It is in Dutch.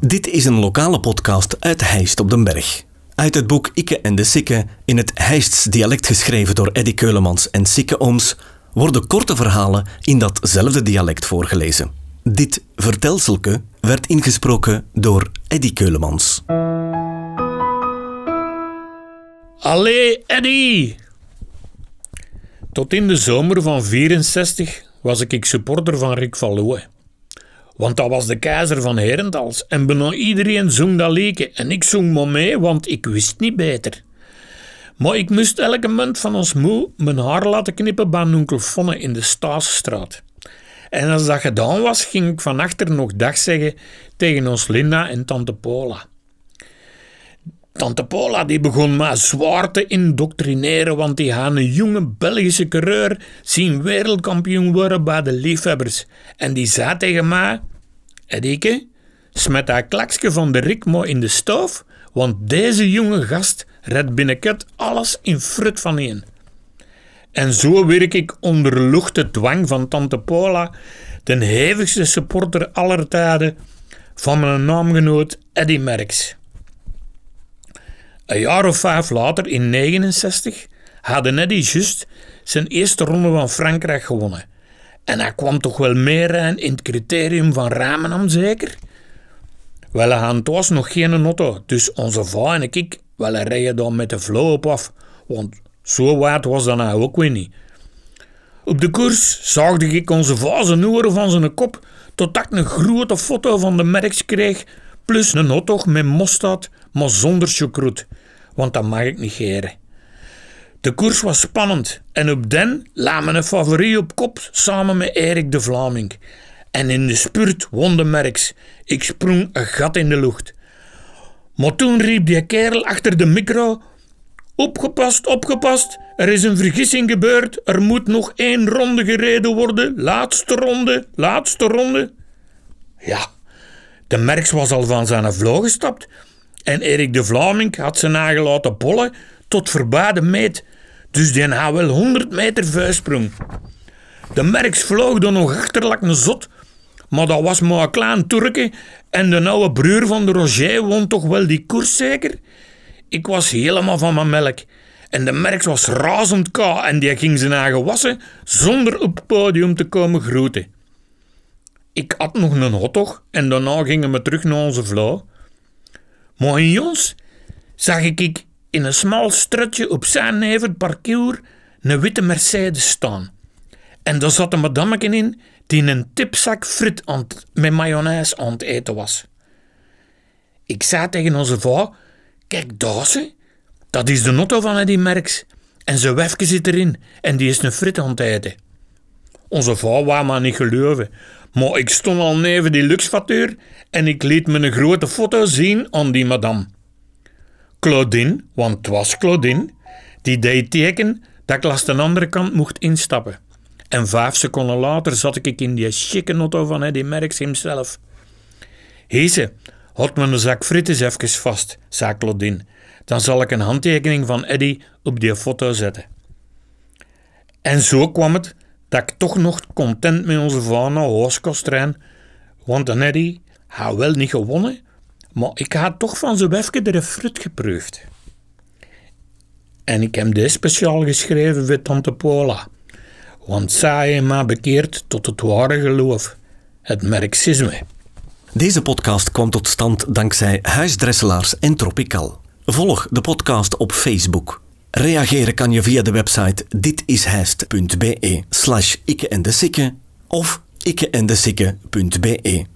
Dit is een lokale podcast uit Heist op den Berg. Uit het boek Ikke en de Sikke, in het Heists dialect geschreven door Eddy Keulemans en Sikke Ooms, worden korte verhalen in datzelfde dialect voorgelezen. Dit vertelselke werd ingesproken door Eddy Keulemans. Allee, Eddy! Tot in de zomer van 64 was ik supporter van Rick van. Want dat was de keizer van Herentals en bijna iedereen zong dat liedje en ik zong maar mee, want ik wist niet beter. Maar ik moest elke munt van ons moe mijn haar laten knippen bij onkel Fonne in de Staasstraat. En als dat gedaan was, ging ik van achter nog dag zeggen tegen ons Linda en tante Paula. Tante Paula die begon maar zwaar te indoctrineren, want die had een jonge Belgische coureur zien wereldkampioen worden bij de liefhebbers. En die zei tegen mij, Edike, smet dat klaksje van de Rikmo in de stoof, want deze jonge gast redt binnenkort alles in frut van één. En zo werk ik onder luchte dwang van tante Paula, de hevigste supporter aller tijden, van mijn naamgenoot Eddy Merckx. Een jaar of vijf later, in 69, had Eddy juist zijn eerste ronde van Frankrijk gewonnen. En hij kwam toch wel meer in het criterium van Ramenam, zeker? Wel, had was nog geen auto, dus onze vrouw en ik wel rijden dan met de vloer op af, want zo wijd was dat nou ook weer niet. Op de koers zaagde ik onze vazen oren van zijn kop, totdat ik een grote foto van de merks kreeg, plus een hotdog met mosterd, maar zonder chocroet, want dat mag ik niet geren. De koers was spannend en op den la mijn favoriet op kop samen met Erik de Vlaming. En in de spurt won de merks. Ik sprong een gat in de lucht. Maar toen riep die kerel achter de micro: Opgepast, opgepast, er is een vergissing gebeurd. Er moet nog één ronde gereden worden. Laatste ronde, laatste ronde. Ja, de Merks was al van zijn vloog gestapt en Erik de Vlaming had zijn nagel laten bollen tot verbaden meet. Dus die had wel 100 meter vuisprong. De Merks vloog dan nog achterlijk een zot, maar dat was maar een klein Turkje en de oude broer van de Roger won toch wel die koers zeker? Ik was helemaal van mijn melk. En de Merks was razend ka en die ging zijn eigen wassen zonder op het podium te komen groeten. Ik had nog een hotdog en daarna gingen we terug naar onze vrouw. Maar in Jons zag ik in een smal strutje op zijn neven parcours een witte Mercedes staan. En daar zat een madammeke in die een tipzak frit met mayonaise aan het eten was. Ik zei tegen onze vrouw, kijk daar ze, dat is de notto van die Merks. En zijn wefke zit erin en die is een frit aan het eten. Onze vrouw wou maar niet geloven, maar ik stond al neven die luxfactuur en ik liet me een grote foto zien aan die madame. Claudine, want het was Claudine, die deed teken dat ik langs de andere kant mocht instappen. En vijf seconden later zat ik in die chique auto van Eddie Merckx hemzelf. Heese, houd me een zak frites even vast, zei Claudine. Dan zal ik een handtekening van Eddie op die foto zetten. En zo kwam het dat ik toch nog content met onze naar huis want Eddie had wel niet gewonnen, maar ik had toch van zijn wefke de fruit geproefd. En ik heb deze speciaal geschreven voor tante Paula want zij heeft mij bekeerd tot het ware geloof, het marxisme. Deze podcast kwam tot stand dankzij Huisdresselaars en Tropical. Volg de podcast op Facebook. Reageren kan je via de website ditishijst.be slash ikke en de sikke of ikkeendesikke.be.